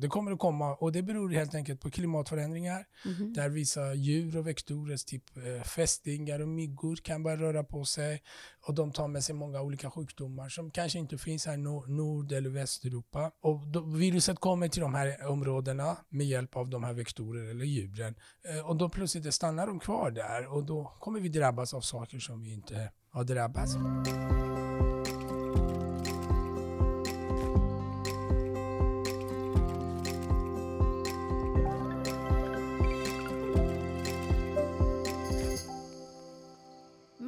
Det kommer att komma och det beror helt enkelt på klimatförändringar Mhm. där vissa djur och växtdjur, typ eh, fästingar och myggor kan börja röra på sig och de tar med sig många olika sjukdomar som kanske inte finns här i Nor- Nord eller Västeuropa. Och då, viruset kommer till de här områdena med hjälp av de här växtdjuren eller djuren Eh, och då plötsligt stannar de kvar där och då kommer vi drabbas av saker som vi inte har drabbats av.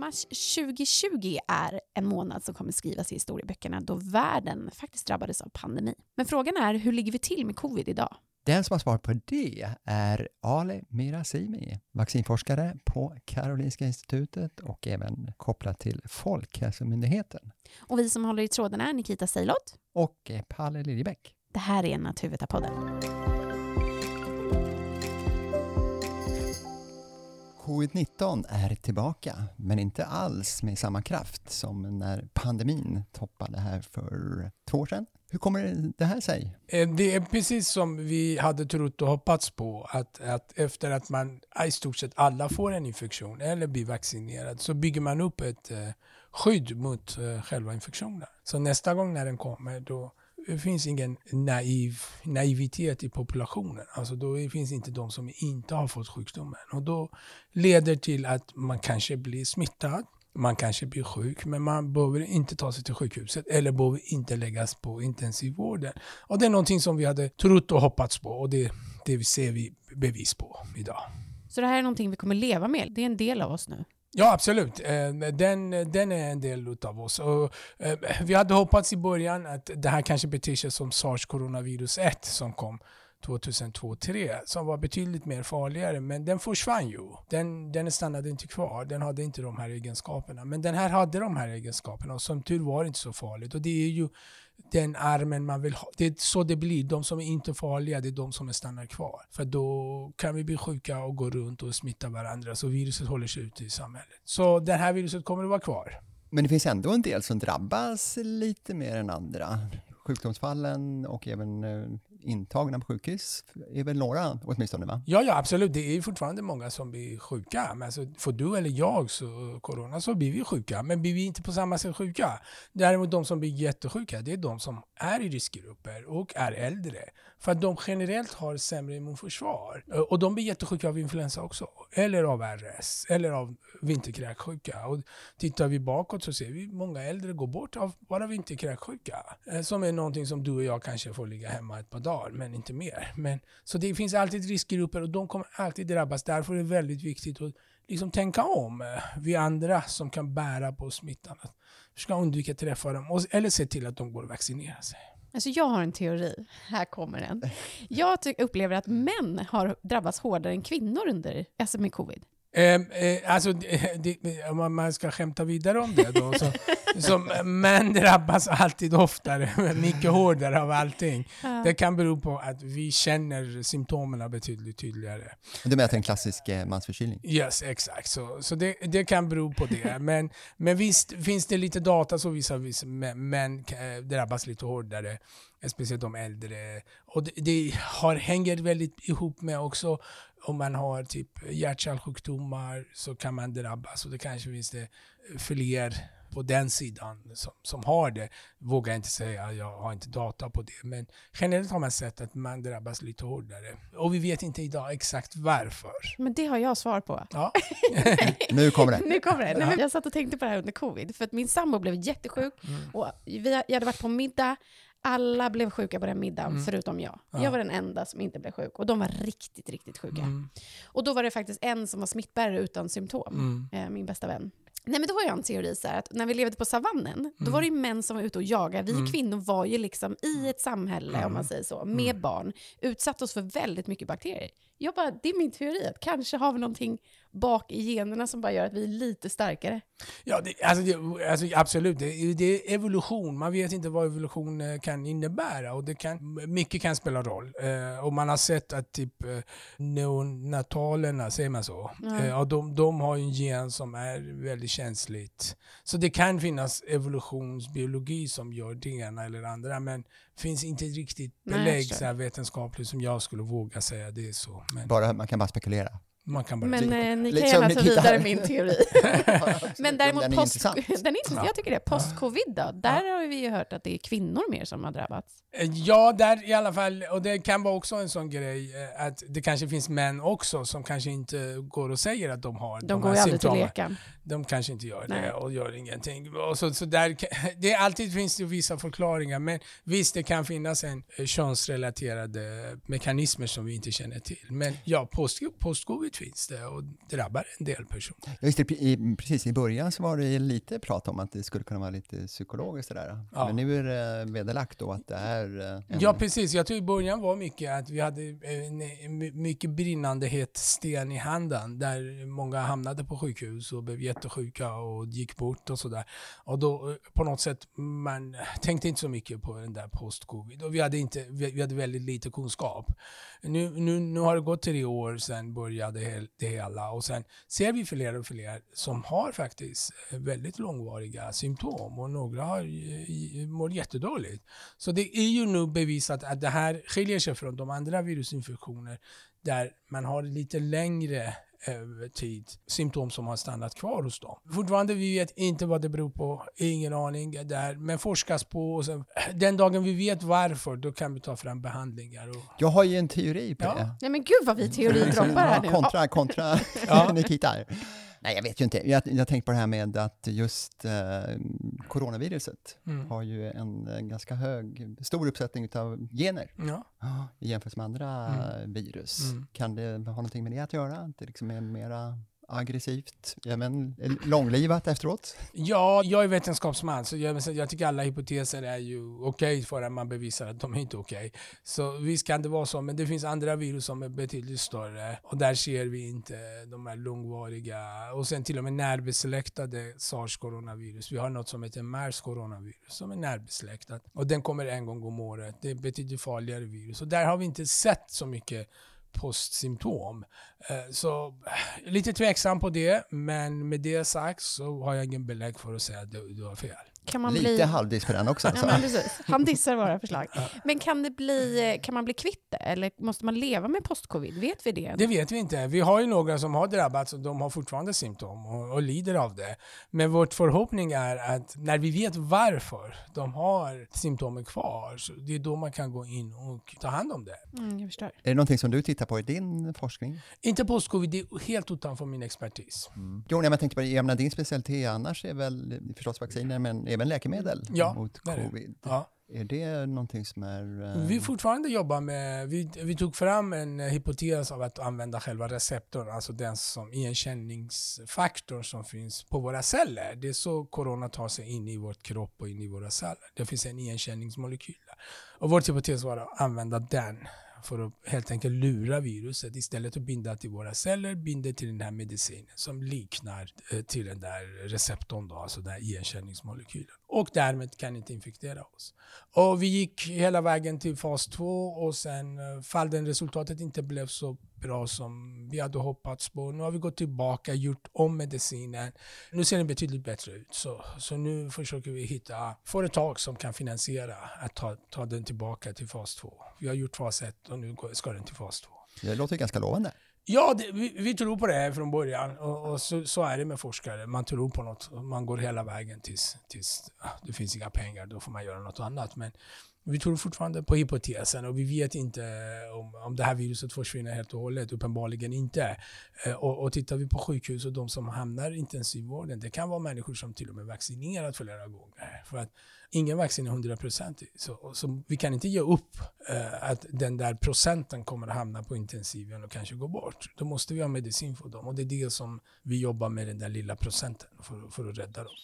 Mars 2020 är en månad som kommer skrivas i historieböckerna då världen faktiskt drabbades av pandemi. Men frågan är, hur ligger vi till med covid idag? Den som har svar på det är Ali Mirazimi, vaccinforskare på Karolinska institutet och även kopplad till Folkhälsomyndigheten. Och vi som håller i trådarna är Nikita Seilot. Och eh, Palle Liljebäck. Det här är Naturvetarpodden. Covid-19 är tillbaka, men inte alls med samma kraft som när pandemin toppade här för två år sedan. Hur kommer det här sig? Eh, det är precis som vi hade trott och hoppats på att, att efter att man i stort sett alla får en infektion eller blir vaccinerad så bygger man upp ett eh, skydd mot eh, själva infektionen. Så nästa gång när den kommer då det finns ingen naiv, naivitet i populationen. Alltså då finns inte de som inte har fått sjukdomen. Och då leder till att man kanske blir smittad, man kanske blir sjuk, men man behöver inte ta sig till sjukhuset eller behöver inte läggas på intensivvården. Och det är någonting som vi hade trott och hoppats på och det, det ser vi bevis på idag. Så det här är någonting vi kommer leva med. Det är en del av oss nu. Ja, absolut. Eh, den, den är en del av oss. Och, eh, vi hade hoppats i början att det här kanske beter sig som sars coronavirus 1 som kom 2002-2003 som var betydligt mer farligare men den försvann ju. Den, den stannade inte kvar, den hade inte de här egenskaperna. Men den här hade de här egenskaperna och som tur var inte så farligt. Och det är ju den armen man vill ha. Det är så det blir. De som är inte farliga, det är de som stannar kvar. För då kan vi bli sjuka och gå runt och smitta varandra så viruset håller sig ute i samhället. Så det här viruset kommer att vara kvar. Men det finns ändå en del som drabbas lite mer än andra. Sjukdomsfallen och även eh, intagna på sjukhus är väl några åtminstone va? Ja, ja, absolut. Det är fortfarande många som blir sjuka. Men alltså, får du eller jag så, corona så blir vi sjuka. Men blir vi inte på samma sätt sjuka. Däremot de som blir jättesjuka, det är de som är i riskgrupper och är äldre. För att de generellt har sämre immunförsvar. Och de blir jättesjuka av influensa också. Eller av RS. Eller av vinterkräksjuka. Och tittar vi bakåt så ser vi många äldre gå bort av bara vinterkräksjuka. Eh, som är någonting som du och jag kanske får ligga hemma ett par dagar, men inte mer. Men, så det finns alltid riskgrupper och de kommer alltid drabbas. Därför är det väldigt viktigt att liksom tänka om. Eh, vi andra som kan bära på smittan. Att ska undvika att träffa dem. Och, eller se till att de går och vaccinerar sig. Alltså jag har en teori. Här kommer den. Jag upplever att män har drabbats hårdare än kvinnor under alltså med covid. Eh, eh, alltså, det, om man- ska skämta vidare om det då. Så, så män drabbas alltid oftare, mycket hårdare av allting. Det kan bero på att vi känner symptomen betydligt tydligare. Du menar att det är en klassisk eh, mansförkylning? Yes, exakt. Så, så det, det kan bero på det. Men, men visst finns det lite data som visar att män eh, drabbas lite hårdare, speciellt de äldre. Och det, det har, hänger väldigt ihop med också om man har typ hjärt-kärlsjukdomar så kan man drabbas och det kanske finns det fler på den sidan som, som har det. Vågar jag inte säga, jag har inte data på det. Men generellt har man sett att man drabbas lite hårdare. Och vi vet inte idag exakt varför. Men det har jag svar på. Ja. Nu kommer det. Nu kommer det. Nej, men Jag satt och tänkte på det här under covid, för att min sambo blev jättesjuk. Och vi, jag hade varit på middag, alla blev sjuka på den middagen, förutom jag. Jag var den enda som inte blev sjuk, och de var riktigt, riktigt sjuka. Mm. Och då var det faktiskt en som var smittbärare utan symptom, Mm. eh, min bästa vän. Nej men då har jag en teori så här, att när vi levde på savannen, då Mm. var det ju män som var ute och jagade. Vi kvinnor var ju liksom i ett samhälle, Mm. om man säger så, med barn, utsatte oss för väldigt mycket bakterier. Jag bara, det är min teori, att kanske har vi någonting bak i generna som bara gör att vi är lite starkare? Ja, det, alltså, det, alltså, absolut. Det, det är evolution. Man vet inte vad evolution eh, kan innebära och det kan, mycket kan spela roll. Eh, och man har sett att typ eh, neonatalerna, säger man så? Ja. Eh, och de, de har ju en gen som är väldigt känsligt. Så det kan finnas evolutionsbiologi som gör det ena eller det andra, men finns inte riktigt Nej, belägg förstår. så här, vetenskapligt som jag skulle våga säga det är så. Men Bara, man kan bara spekulera. Man kan bara Men eh, ni kan som gärna ta vidare min teori. Men däremot den är post, intressant. den är intressant. Ja. Jag tycker det. Post-covid då? Där har vi ju hört att det är kvinnor mer som har drabbats. Eh, Ja, där i alla fall. Och det kan vara också en sån grej eh, att det kanske finns män också som kanske inte går och säger att de har De går här ju aldrig till symptomen. De kanske inte gör Nej. det och gör ingenting. Och så, så där, det alltid finns det vissa förklaringar, men visst det kan finnas en eh, könsrelaterade mekanismer som vi inte känner till. Men ja, post, postcovid finns det och drabbar en del personer. Ja, just det, i, precis i början så var det lite prat om att det skulle kunna vara lite psykologiskt sådär. Ja. Men nu är det vederlagt då att det är eh, en, Ja, precis. Jag tror i början var mycket att vi hade en mycket brinnande het sten i handen där många hamnade på sjukhus och blev jättesjuka och gick bort och sådär. Och då eh, på något sätt, man tänkte inte så mycket på den där post-covid och vi hade, inte, vi vi hade väldigt lite kunskap. Nu, nu, nu har det gått tre år sedan började det hela och sen ser vi fler och fler som har faktiskt eh, väldigt långvariga symptom och några har, mår jättedåligt. Så det är ju nu bevisat att det här skiljer sig från de andra virusinfektioner där man har lite längre eh, tid symptom som har stannat kvar hos dem. Fortfarande vi vet inte vad det beror på, ingen aning där, men forskas på och sen, den dagen vi vet varför då kan vi ta fram behandlingar. Och, Jag har ju en teori på Ja. det. Nej men gud vad vi teoridroppar här nu. Kontra, kontra Ja. Nikita. Nej, jag vet ju inte. Jag, jag tänkte på det här med att just eh, coronaviruset Mm. har ju en, en ganska hög, stor uppsättning av gener ja. i jämförelse med andra Mm. virus. Mm. Kan det ha någonting med det att göra? Att det liksom är mera aggressivt, ja, men, långlivat efteråt? Ja, jag är vetenskapsman så jag, jag tycker alla hypoteser är ju okej för att man bevisar att de är inte okej. Så visst kan det vara så, men det finns andra virus som är betydligt större och där ser vi inte de här långvariga och sen till och med närbesläktade sars-coronavirus. Vi har något som heter mers-coronavirus som är närbesläktat och den kommer en gång om året. Det är betydligt farligare virus och där har vi inte sett så mycket postsymptom. Eh, så lite tveksam på det, men med det sagt så har jag ingen belägg för att säga att du, du har fel. Kan man Lite bli... halvdiss på den också. Ja, Alltså. men precis. Han dissar våra förslag. Men kan, det bli, kan man bli kvitt det? Eller måste man leva med post-covid? Vet vi det? Det vet vi inte. Vi har ju några som har drabbats och de har fortfarande symptom och, och lider av det. Men vår förhoppning är att när vi vet varför de har symptomen kvar, så det är då man kan gå in och ta hand om det. Mm, jag förstår. Är det någonting som du tittar på i din forskning? Inte post-covid, det är helt utanför min expertis. Jo, nej, men jag tänkte på det, jag menar, din specialitet annars är väl förstås vacciner, men även läkemedel Ja, mot det är det. covid. Ja. Är det någonting som är... eh, Vi fortfarande jobbar med, vi, vi tog fram en hypotes av att använda själva receptorn, alltså den som igenkänningsfaktorn som finns på våra celler. Det är så corona tar sig in i vår kropp och in i våra celler. Det finns en igenkänningsmolekyl. där. Och vår hypotes var att använda den för att helt enkelt lura viruset. Istället för att binda till våra celler, binder till den här medicinen som liknar eh, till den där receptorn, då, alltså den här igenkänningsmolekylen. Och därmed kan inte infektera oss. Och vi gick hela vägen till fas 2 och sen eh, fall den resultatet inte blev så bra som vi hade hoppats på. Nu har vi gått tillbaka, gjort om medicinen. Nu ser den betydligt bättre ut. Så, så nu försöker vi hitta företag som kan finansiera att ta, ta den tillbaka till fas 2. Vi har gjort fas 1 och nu ska den till fas 2. Det låter ganska lovande. Ja, det, vi, vi tror på det här från början och, och så, så är det med forskare. Man tror på något man går hela vägen tills, tills det finns inga pengar, då får man göra något annat. Men vi tror fortfarande på hypotesen och vi vet inte om, om det här viruset försvinner helt och hållet, uppenbarligen inte. Eh, och, och tittar vi på sjukhus och de som hamnar i intensivvården, det kan vara människor som till och med vaccinerat flera gånger. För att ingen vaccin är 100% så, så vi kan inte ge upp eh, att den där procenten kommer att hamna på intensiven och kanske gå bort. Då måste vi ha medicin för dem och det är det som vi jobbar med den där lilla procenten för, för att rädda dem.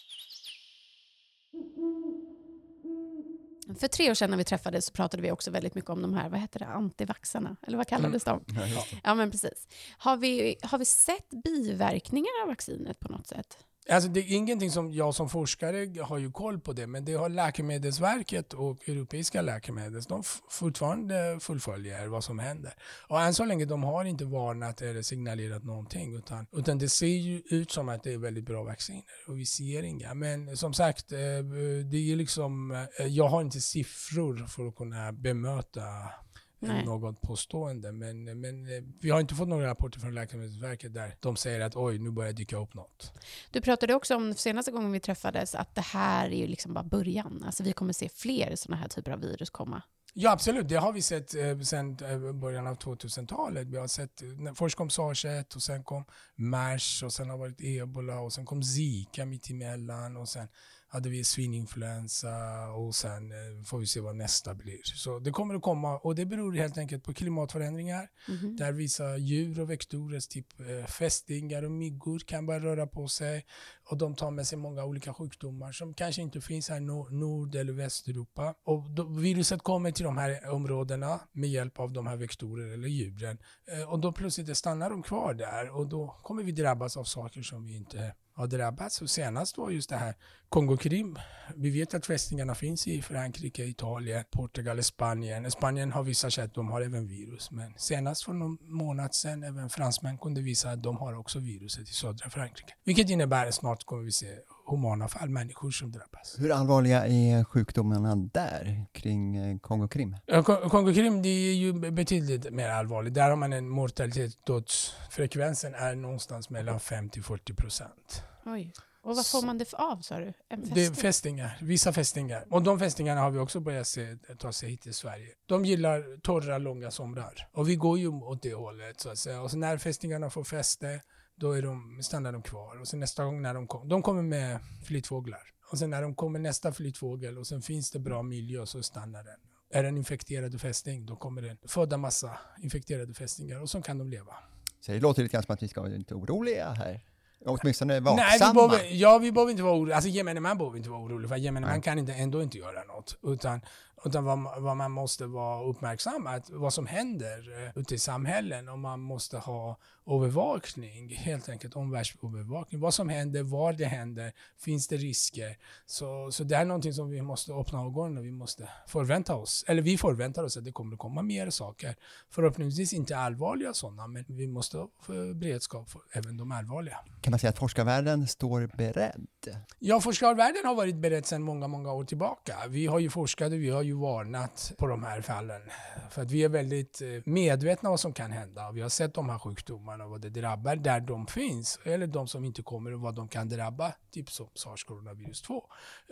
För tre år sedan när vi träffades så pratade vi också väldigt mycket om de här, vad heter det, antivaxarna? Eller vad kallades de? Ja. Ja, men precis. Har vi, har vi sett biverkningar av vaccinet på något sätt? Alltså det är ingenting som jag som forskare har ju koll på det, men det har Läkemedelsverket och Europeiska läkemedel, de fortfarande fullföljer vad som händer. Och än så länge de har inte varnat eller signalerat någonting, utan, utan det ser ju ut som att det är väldigt bra vacciner och vi ser inga. Men som sagt, eh, det är liksom, eh, jag har inte siffror för att kunna bemöta Nej. något påstående. Men, men eh, vi har inte fått några rapporter från Läkemedelsverket där de säger att oj, nu börjar det dyka upp något. Du pratade också om senaste gången vi träffades att det här är ju liksom bara början. Alltså vi kommer se fler sådana här typer av virus komma. Ja, absolut. Det har vi sett eh, sedan eh, början av 2000-talet. Vi har sett, eh, först kom sars-1 och sen kom mers och sen har varit ebola och sen kom zika mitt emellan och sen hade vi svininfluensa och sen eh, får vi se vad nästa blir. Så det kommer att komma och det beror helt enkelt på klimatförändringar Mhm. där vissa djur och vektorer, typ eh, fästingar och myggor kan börja röra på sig och de tar med sig många olika sjukdomar som kanske inte finns här i nor- Nord eller Västeuropa. Och då, viruset kommer till de här områdena med hjälp av de här vektorer eller djuren eh, och då plötsligt stannar de kvar där och då kommer vi drabbas av saker som vi inte har drabbats. Och senast var just det här Kongo-Krim. Vi vet att fästingarna finns i Frankrike, Italien, Portugal, Spanien. Spanien har visat sig att de har även virus. Men senast för någon månad sedan, även fransmän kunde visa att de har också viruset i södra Frankrike. Vilket innebär att snart kommer vi se humana fall, människor som drabbas. Hur allvarliga är sjukdomarna där kring eh, Kongo-Krim? Kongo-Krim det är ju betydligt mer allvarligt. Där har man en mortalitet, dödsfrekvensen är någonstans mellan 5 till 40 procent. Oj. Och vad får man det av sa du? En Det är fästing? fästingar, vissa fästingar. Och de fästingarna har vi också börjat se ta sig hit till Sverige. De gillar torra, långa somrar. Och vi går ju åt det hållet så att säga. Och så när fästingarna får fäste, då är de, stannar de kvar. Och sen nästa gång när de kommer, de kommer med flyttfåglar. Och sen när de kommer nästa flyttfågel och sen finns det bra miljö så stannar den. Är den infekterad fästing, då kommer den föda massa infekterade fästingar och så kan de leva. Så det låter lite grann som att vi ska vara lite oroliga här. Åtminstone Nej, vi vaksamma. behöver, ja, vi behöver inte vara oroliga. Alltså gemene man behöver inte vara orolig, för gemene man kan inte, ändå inte göra något. Utan, utan vad, vad man måste vara uppmärksam att vad som händer eh, ute i samhällen och man måste ha övervakning, helt enkelt omvärldsövervakning. Vad som händer, var det händer, finns det risker? Så, så det är någonting som vi måste öppna ögonen och vi måste förvänta oss, eller vi förväntar oss att det kommer att komma mer saker. Förhoppningsvis inte allvarliga sådana, men vi måste ha beredskap för även de allvarliga. Kan man säga att forskarvärlden står beredd? Ja, forskarvärlden har varit beredd sedan många, många år tillbaka. Vi har ju forskat och vi har ju varnat på de här fallen. För att vi är väldigt eh, medvetna om vad som kan hända. Vi har sett de här sjukdomarna och vad det drabbar där de finns. Eller de som inte kommer och vad de kan drabba. Typ som sars-coronavirus 2.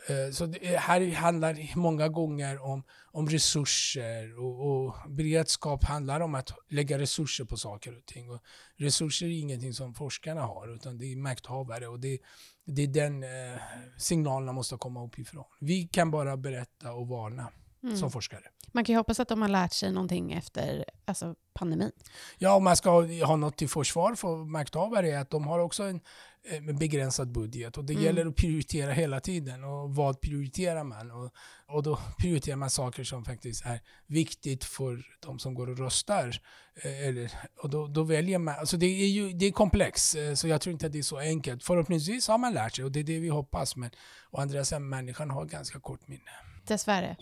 Eh, så det eh, här handlar många gånger om, om resurser och, och beredskap handlar om att lägga resurser på saker och ting. Och resurser är ingenting som forskarna har utan det är makthavare och det, det är den eh, signalerna måste komma uppifrån. Vi kan bara berätta och varna Mm. som forskare. Man kan ju hoppas att de har lärt sig någonting efter alltså, pandemin. Ja, om man ska ha- ha något till försvar för makthavare är att de har också en, eh, en begränsad budget och det Mm. gäller att prioritera hela tiden. Och vad prioriterar man? Och, och då prioriterar man saker som faktiskt är viktigt för de som går och röstar. Eh, Eller, och då, då väljer man, alltså det är ju det är komplext, eh, så jag tror inte att det är så enkelt. Förhoppningsvis har man lärt sig och det är det vi hoppas, men å andra sidan, människan har ganska kort minne. Dessvärre.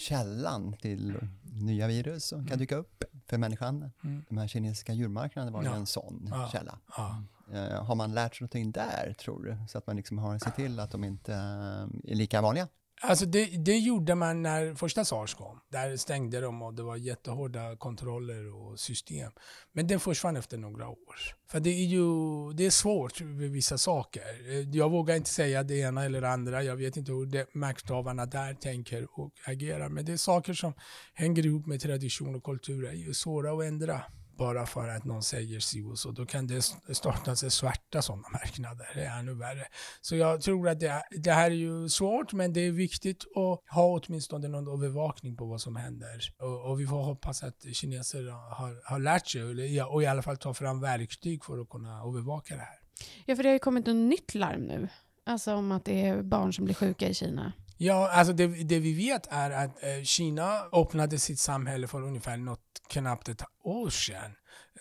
Källan till nya virus som kan dyka upp för människan. Mm. De här kinesiska djurmarknaderna var Ja. en sån Ja. källa. Ja. Eh, har man lärt sig någonting där, tror du? Så att man liksom har sett till att de inte eh, är lika vanliga? Alltså det, det gjorde man när första sars kom. Där stängde de och det var jättehårda kontroller och system. Men det försvann efter några år. För det är ju det är svårt med vissa saker. Eh, jag vågar inte säga det ena eller det andra. Jag vet inte hur det, makthavarna där tänker och agerar. Men det är saker som hänger ihop med tradition och kultur. Det är ju svåra att ändra. Bara för att någon säger si och så. Då kan det starta sig svarta sådana marknader. Det är ännu värre. Så jag tror att det, det här är ju svårt, men det är viktigt att ha åtminstone någon övervakning på vad som händer. Och, och vi får hoppas att kineser har, har lärt sig, eller, och i alla fall ta fram verktyg för att kunna övervaka det här. Ja, för det har ju kommit ett nytt larm nu. Alltså om att det är barn som blir sjuka i Kina. Ja, alltså det, det vi vet är att eh, Kina öppnade sitt samhälle för ungefär något knappt ett år sedan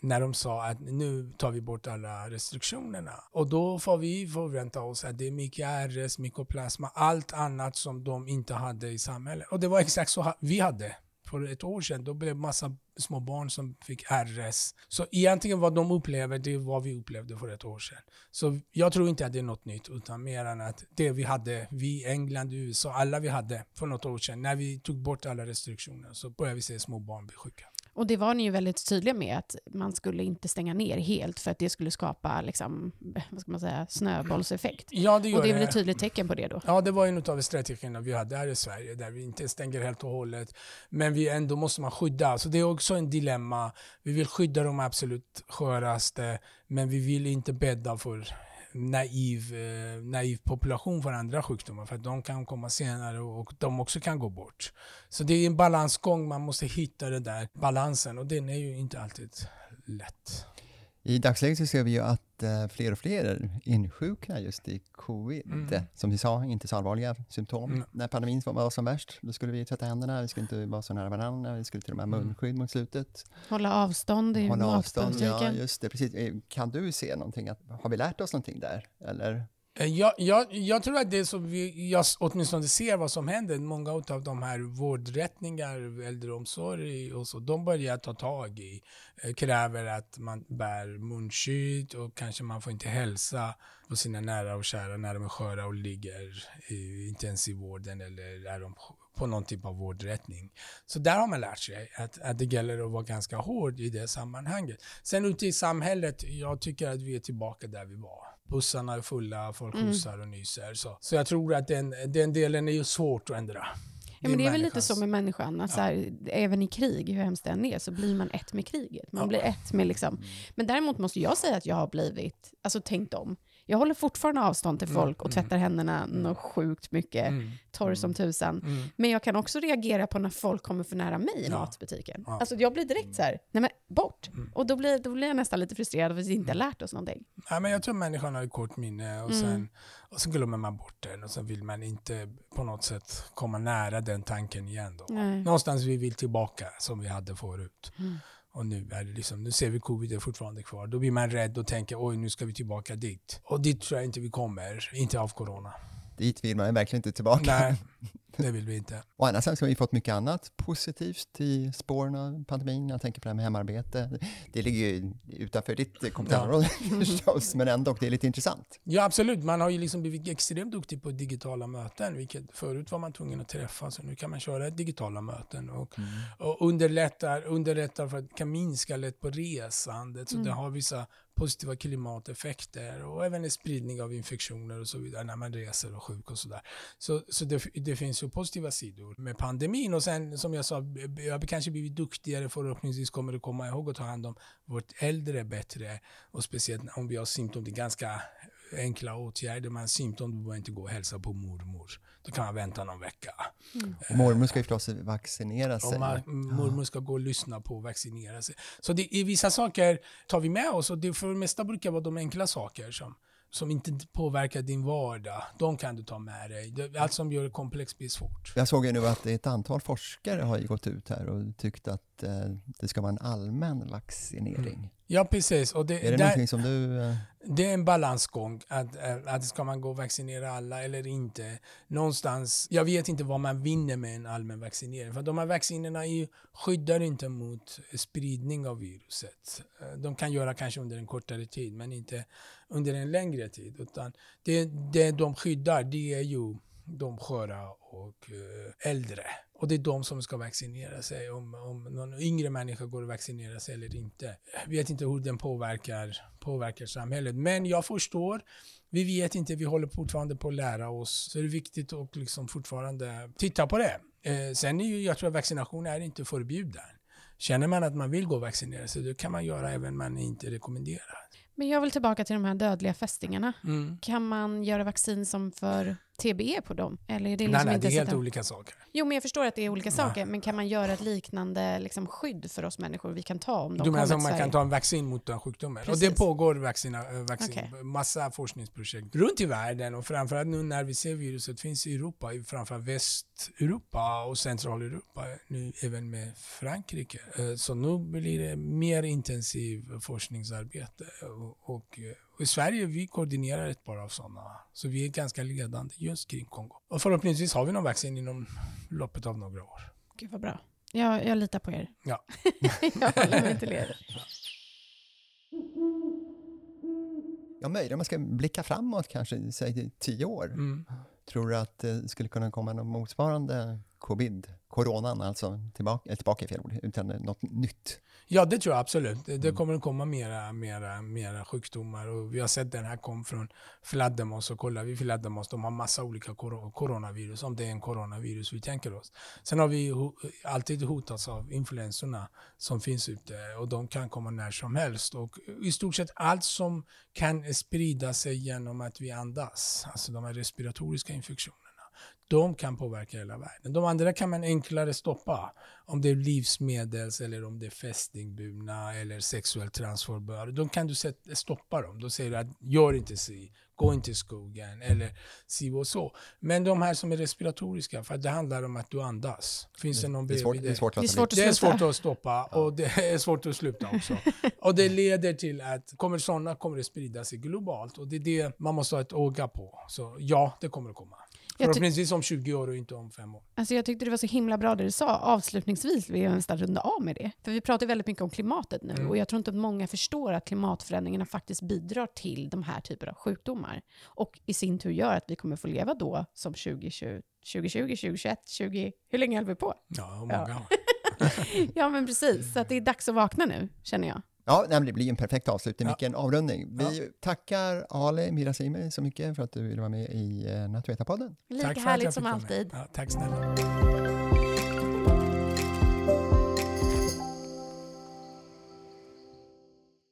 när de sa att nu tar vi bort alla restriktionerna. Och då får vi förvänta oss att det är mycket RS, mykoplasma, allt annat som de inte hade i samhället. Och det var exakt så vi hade för ett år sedan. Då blev det massa små barn som fick RS. Så egentligen vad de upplever, det är vad vi upplevde för ett år sedan. Så jag tror inte att det är något nytt, utan mer än att det vi hade, vi, England, USA, alla vi hade för något år sedan, när vi tog bort alla restriktioner, så började vi se små barn bli sjuka. Och det var ni ju väldigt tydliga med att man skulle inte stänga ner helt för att det skulle skapa liksom, vad ska man säga, snöbollseffekt. Ja, det gör och det är väl ett tydligt tecken på det då? Ja, det var en av strategierna vi hade här i Sverige, där vi inte stänger helt och hållet. Men vi ändå måste man skydda. Så det är också en dilemma. Vi vill skydda de absolut sköraste, men vi vill inte bädda för naiv, eh, naiv population för andra sjukdomar, för att de kan komma senare och de också kan gå bort. Så det är en balansgång, man måste hitta den där balansen och den är ju inte alltid lätt. I dagsläget så ser vi ju att eh, fler och fler insjuknar just i covid. Mm. Som vi sa, inte så allvarliga symptom. Mm. När pandemin var- var som värst, då skulle vi tvätta händerna, vi skulle inte vara så nära varandra, vi skulle till och med ha Mm. munskydd mot slutet. Hålla avstånd i Hålla avstånd, ja just det, precis. Eh, Kan du se någonting? Att, har vi lärt oss någonting där? Eller? Eh, jag, jag, jag tror att det som vi, jag åtminstone ser vad som händer, många av de här vårdrättningar, äldreomsorg och så, de börjar ta tag i, eh, kräver att man bär munskydd och kanske man får inte hälsa på sina nära och kära när de är sköra och ligger i intensivvården eller är de på någon typ av vårdrättning. Så där har man lärt sig att, att det gäller att vara ganska hård i det sammanhanget. Sen ute i samhället, jag tycker att vi är tillbaka där vi var. Bussarna är fulla, folk Mm. hostar och nyser. Så, så jag tror att den, den delen är ju svårt att ändra. Ja, men det är väl lite så med människan, att så här, även i krig, hur hemskt det än är, så blir man ett med kriget. Man Ja. blir ett med liksom. Men däremot måste jag säga att jag har blivit, alltså tänkt om. Jag håller fortfarande avstånd till Mm, folk och tvättar händerna något sjukt mycket, Mm, torr som tusan. mm. Men jag kan också reagera på när folk kommer för nära mig i Ja. matbutiken. Ja. Alltså jag blir direkt så här, nej men bort. Mm. Och då blir, då blir jag nästan lite frustrerad för att vi inte har lärt oss någonting. Ja, men jag tror människan har ett kort minne och, Mm. sen, och sen glömmer man bort den och sen vill man inte på något sätt komma nära den tanken igen. Då. Nej. Någonstans vi vill tillbaka som vi hade förut. Mm. Och nu är det liksom, nu ser vi covid är fortfarande kvar. Då blir man rädd och tänker oj nu ska vi tillbaka dit. Och dit tror jag inte vi kommer, inte av corona. Dit vill man verkligen inte tillbaka. Nej, det vill vi inte. Å andra sidan så har vi fått mycket annat positivt i spåren av pandemin. Jag tänker på det här med hemarbete. Det ligger ju utanför ditt kompetensområde förstås, men ändå, det är lite intressant. Ja absolut, man har ju liksom blivit extremt duktig på digitala möten. Vilket förut var man tvungen att träffas och nu kan man köra digitala möten. Och, och underlättar, underlättar för att kan minska lätt på resandet. Så det har vissa positiva klimateffekter och även en spridning av infektioner och så vidare när man reser och sjuk och sådär. Så, så det, det finns ju positiva sidor med pandemin och sen som jag sa, jag har kanske blivit duktigare förhoppningsvis kommer det komma ihåg att ta hand om vårt äldre bättre och speciellt om vi har symptom, det är ganska enkla åtgärder. Man har symptom, du behöver inte gå och hälsa på mormor. Då kan man vänta någon vecka. Och mormor ska ju förstås vaccinera sig. Och man, mormor ska gå och lyssna på och vaccinera sig. Så det, i vissa saker tar vi med oss och det för det mesta brukar vara de enkla saker som, som inte påverkar din vardag. De kan du ta med dig. Allt som gör det komplext blir svårt. Jag såg ju nu att ett antal forskare har gått ut här och tyckt att eh, det ska vara en allmän vaccinering. Ja, precis. Och det, Är det där- någonting som du... Eh, Det är en balansgång. Att, eh, att ska man gå och vaccinera alla eller inte? Någonstans, jag vet inte vad man vinner med en allmän vaccinering. För de här vaccinerna skyddar inte mot spridning av viruset. Eh, De kan göra kanske under en kortare tid, men inte under en längre tid. Utan det, det de skyddar, det är ju de sköra och eh, äldre. Och det är de som ska vaccinera sig. Om, om någon yngre människa går och vaccinerar sig eller inte. Jag vet inte hur den påverkar, påverkar samhället. Men jag förstår. Vi vet inte, vi håller fortfarande på att lära oss. Så det är viktigt att liksom fortfarande titta på det. Eh, sen är ju, jag tror att vaccination är inte förbjuden. Känner man att man vill gå och vaccinera sig, det kan man göra även om man inte rekommenderar. Men jag vill tillbaka till de här dödliga fästingarna. Mm. Kan man göra vaccin som för TBE på dem? Eller är det Nej, liksom nej, inte det är helt de- olika saker. Jo, men jag förstår att det är olika saker, men kan man göra ett liknande liksom, skydd för oss människor vi kan ta om de Du menar att man kan ta en vaccin mot den sjukdomen? Och Precis. det pågår vaccina, vaccin, Okej. massa forskningsprojekt runt i världen och framförallt nu när vi ser viruset finns i Europa, framförallt Västeuropa och Centraleuropa, nu även med Frankrike. Eh, Så nu blir det mer intensiv forskningsarbete och, och, eh, och i Sverige vi koordinerar ett par av sådana. Så vi är ganska ledande just kring Kongo. Och förhoppningsvis har vi någon vaccin inom loppet av några år. Gud vad bra. Jag, jag litar på er. Ja. jag håller mig till er. Ja, möjligen om man ska blicka framåt kanske, säg tio år. Mm. Tror du att det skulle kunna komma något motsvarande covid, coronan alltså, tillbaka, eh, tillbaka i fel ord, utan något nytt? Ja, det tror jag absolut. Det, Mm. det kommer att komma mera, mera, mera sjukdomar. Och vi har sett den här kom från fladdermöss och kollar vi fladdermöss, de har massa olika kor- coronavirus, om det är en coronavirus vi tänker oss. Sen har vi ho- alltid hotats av influensorna som finns ute och de kan komma när som helst. Och i stort sett allt som kan sprida sig genom att vi andas, alltså de här respiratoriska infektionerna, de kan påverka hela världen. De andra kan man enklare stoppa. Om det är livsmedels eller om det är fästingburna eller sexuellt transferbara. Då kan du stoppa dem. Då säger du att gör inte si, gå inte i skogen eller si och så. Men de här som är respiratoriska, för att det handlar om att du andas. Finns det någon Det är svårt, det är dig? svårt att Det är svårt att Det är svårt att stoppa och det är svårt att sluta också. och det leder till att kommer sådana kommer det sprida sig globalt och det är det man måste ha ett öga på. Så ja, det kommer att komma. Förhoppningsvis om 20 år och inte om 5 år. Alltså jag tyckte det var så himla bra det du sa. Avslutningsvis vill jag nästan runda av med det. För vi pratar väldigt mycket om klimatet nu Mm. och jag tror inte att många förstår att klimatförändringarna faktiskt bidrar till de här typer av sjukdomar. Och i sin tur gör att vi kommer få leva då som 2020, 2020 2021, 20... Hur länge höll vi på? Ja, många. Ja men precis, så att det är dags att vakna nu känner jag. Ja, nej, det blir en perfekt avslutning. Ja. Vilken avrundning. Vi tackar Ale Mirasimi så mycket för att du ville vara med i eh, Naturvetarpodden. Lika härligt som alltid. Ja, tack snälla.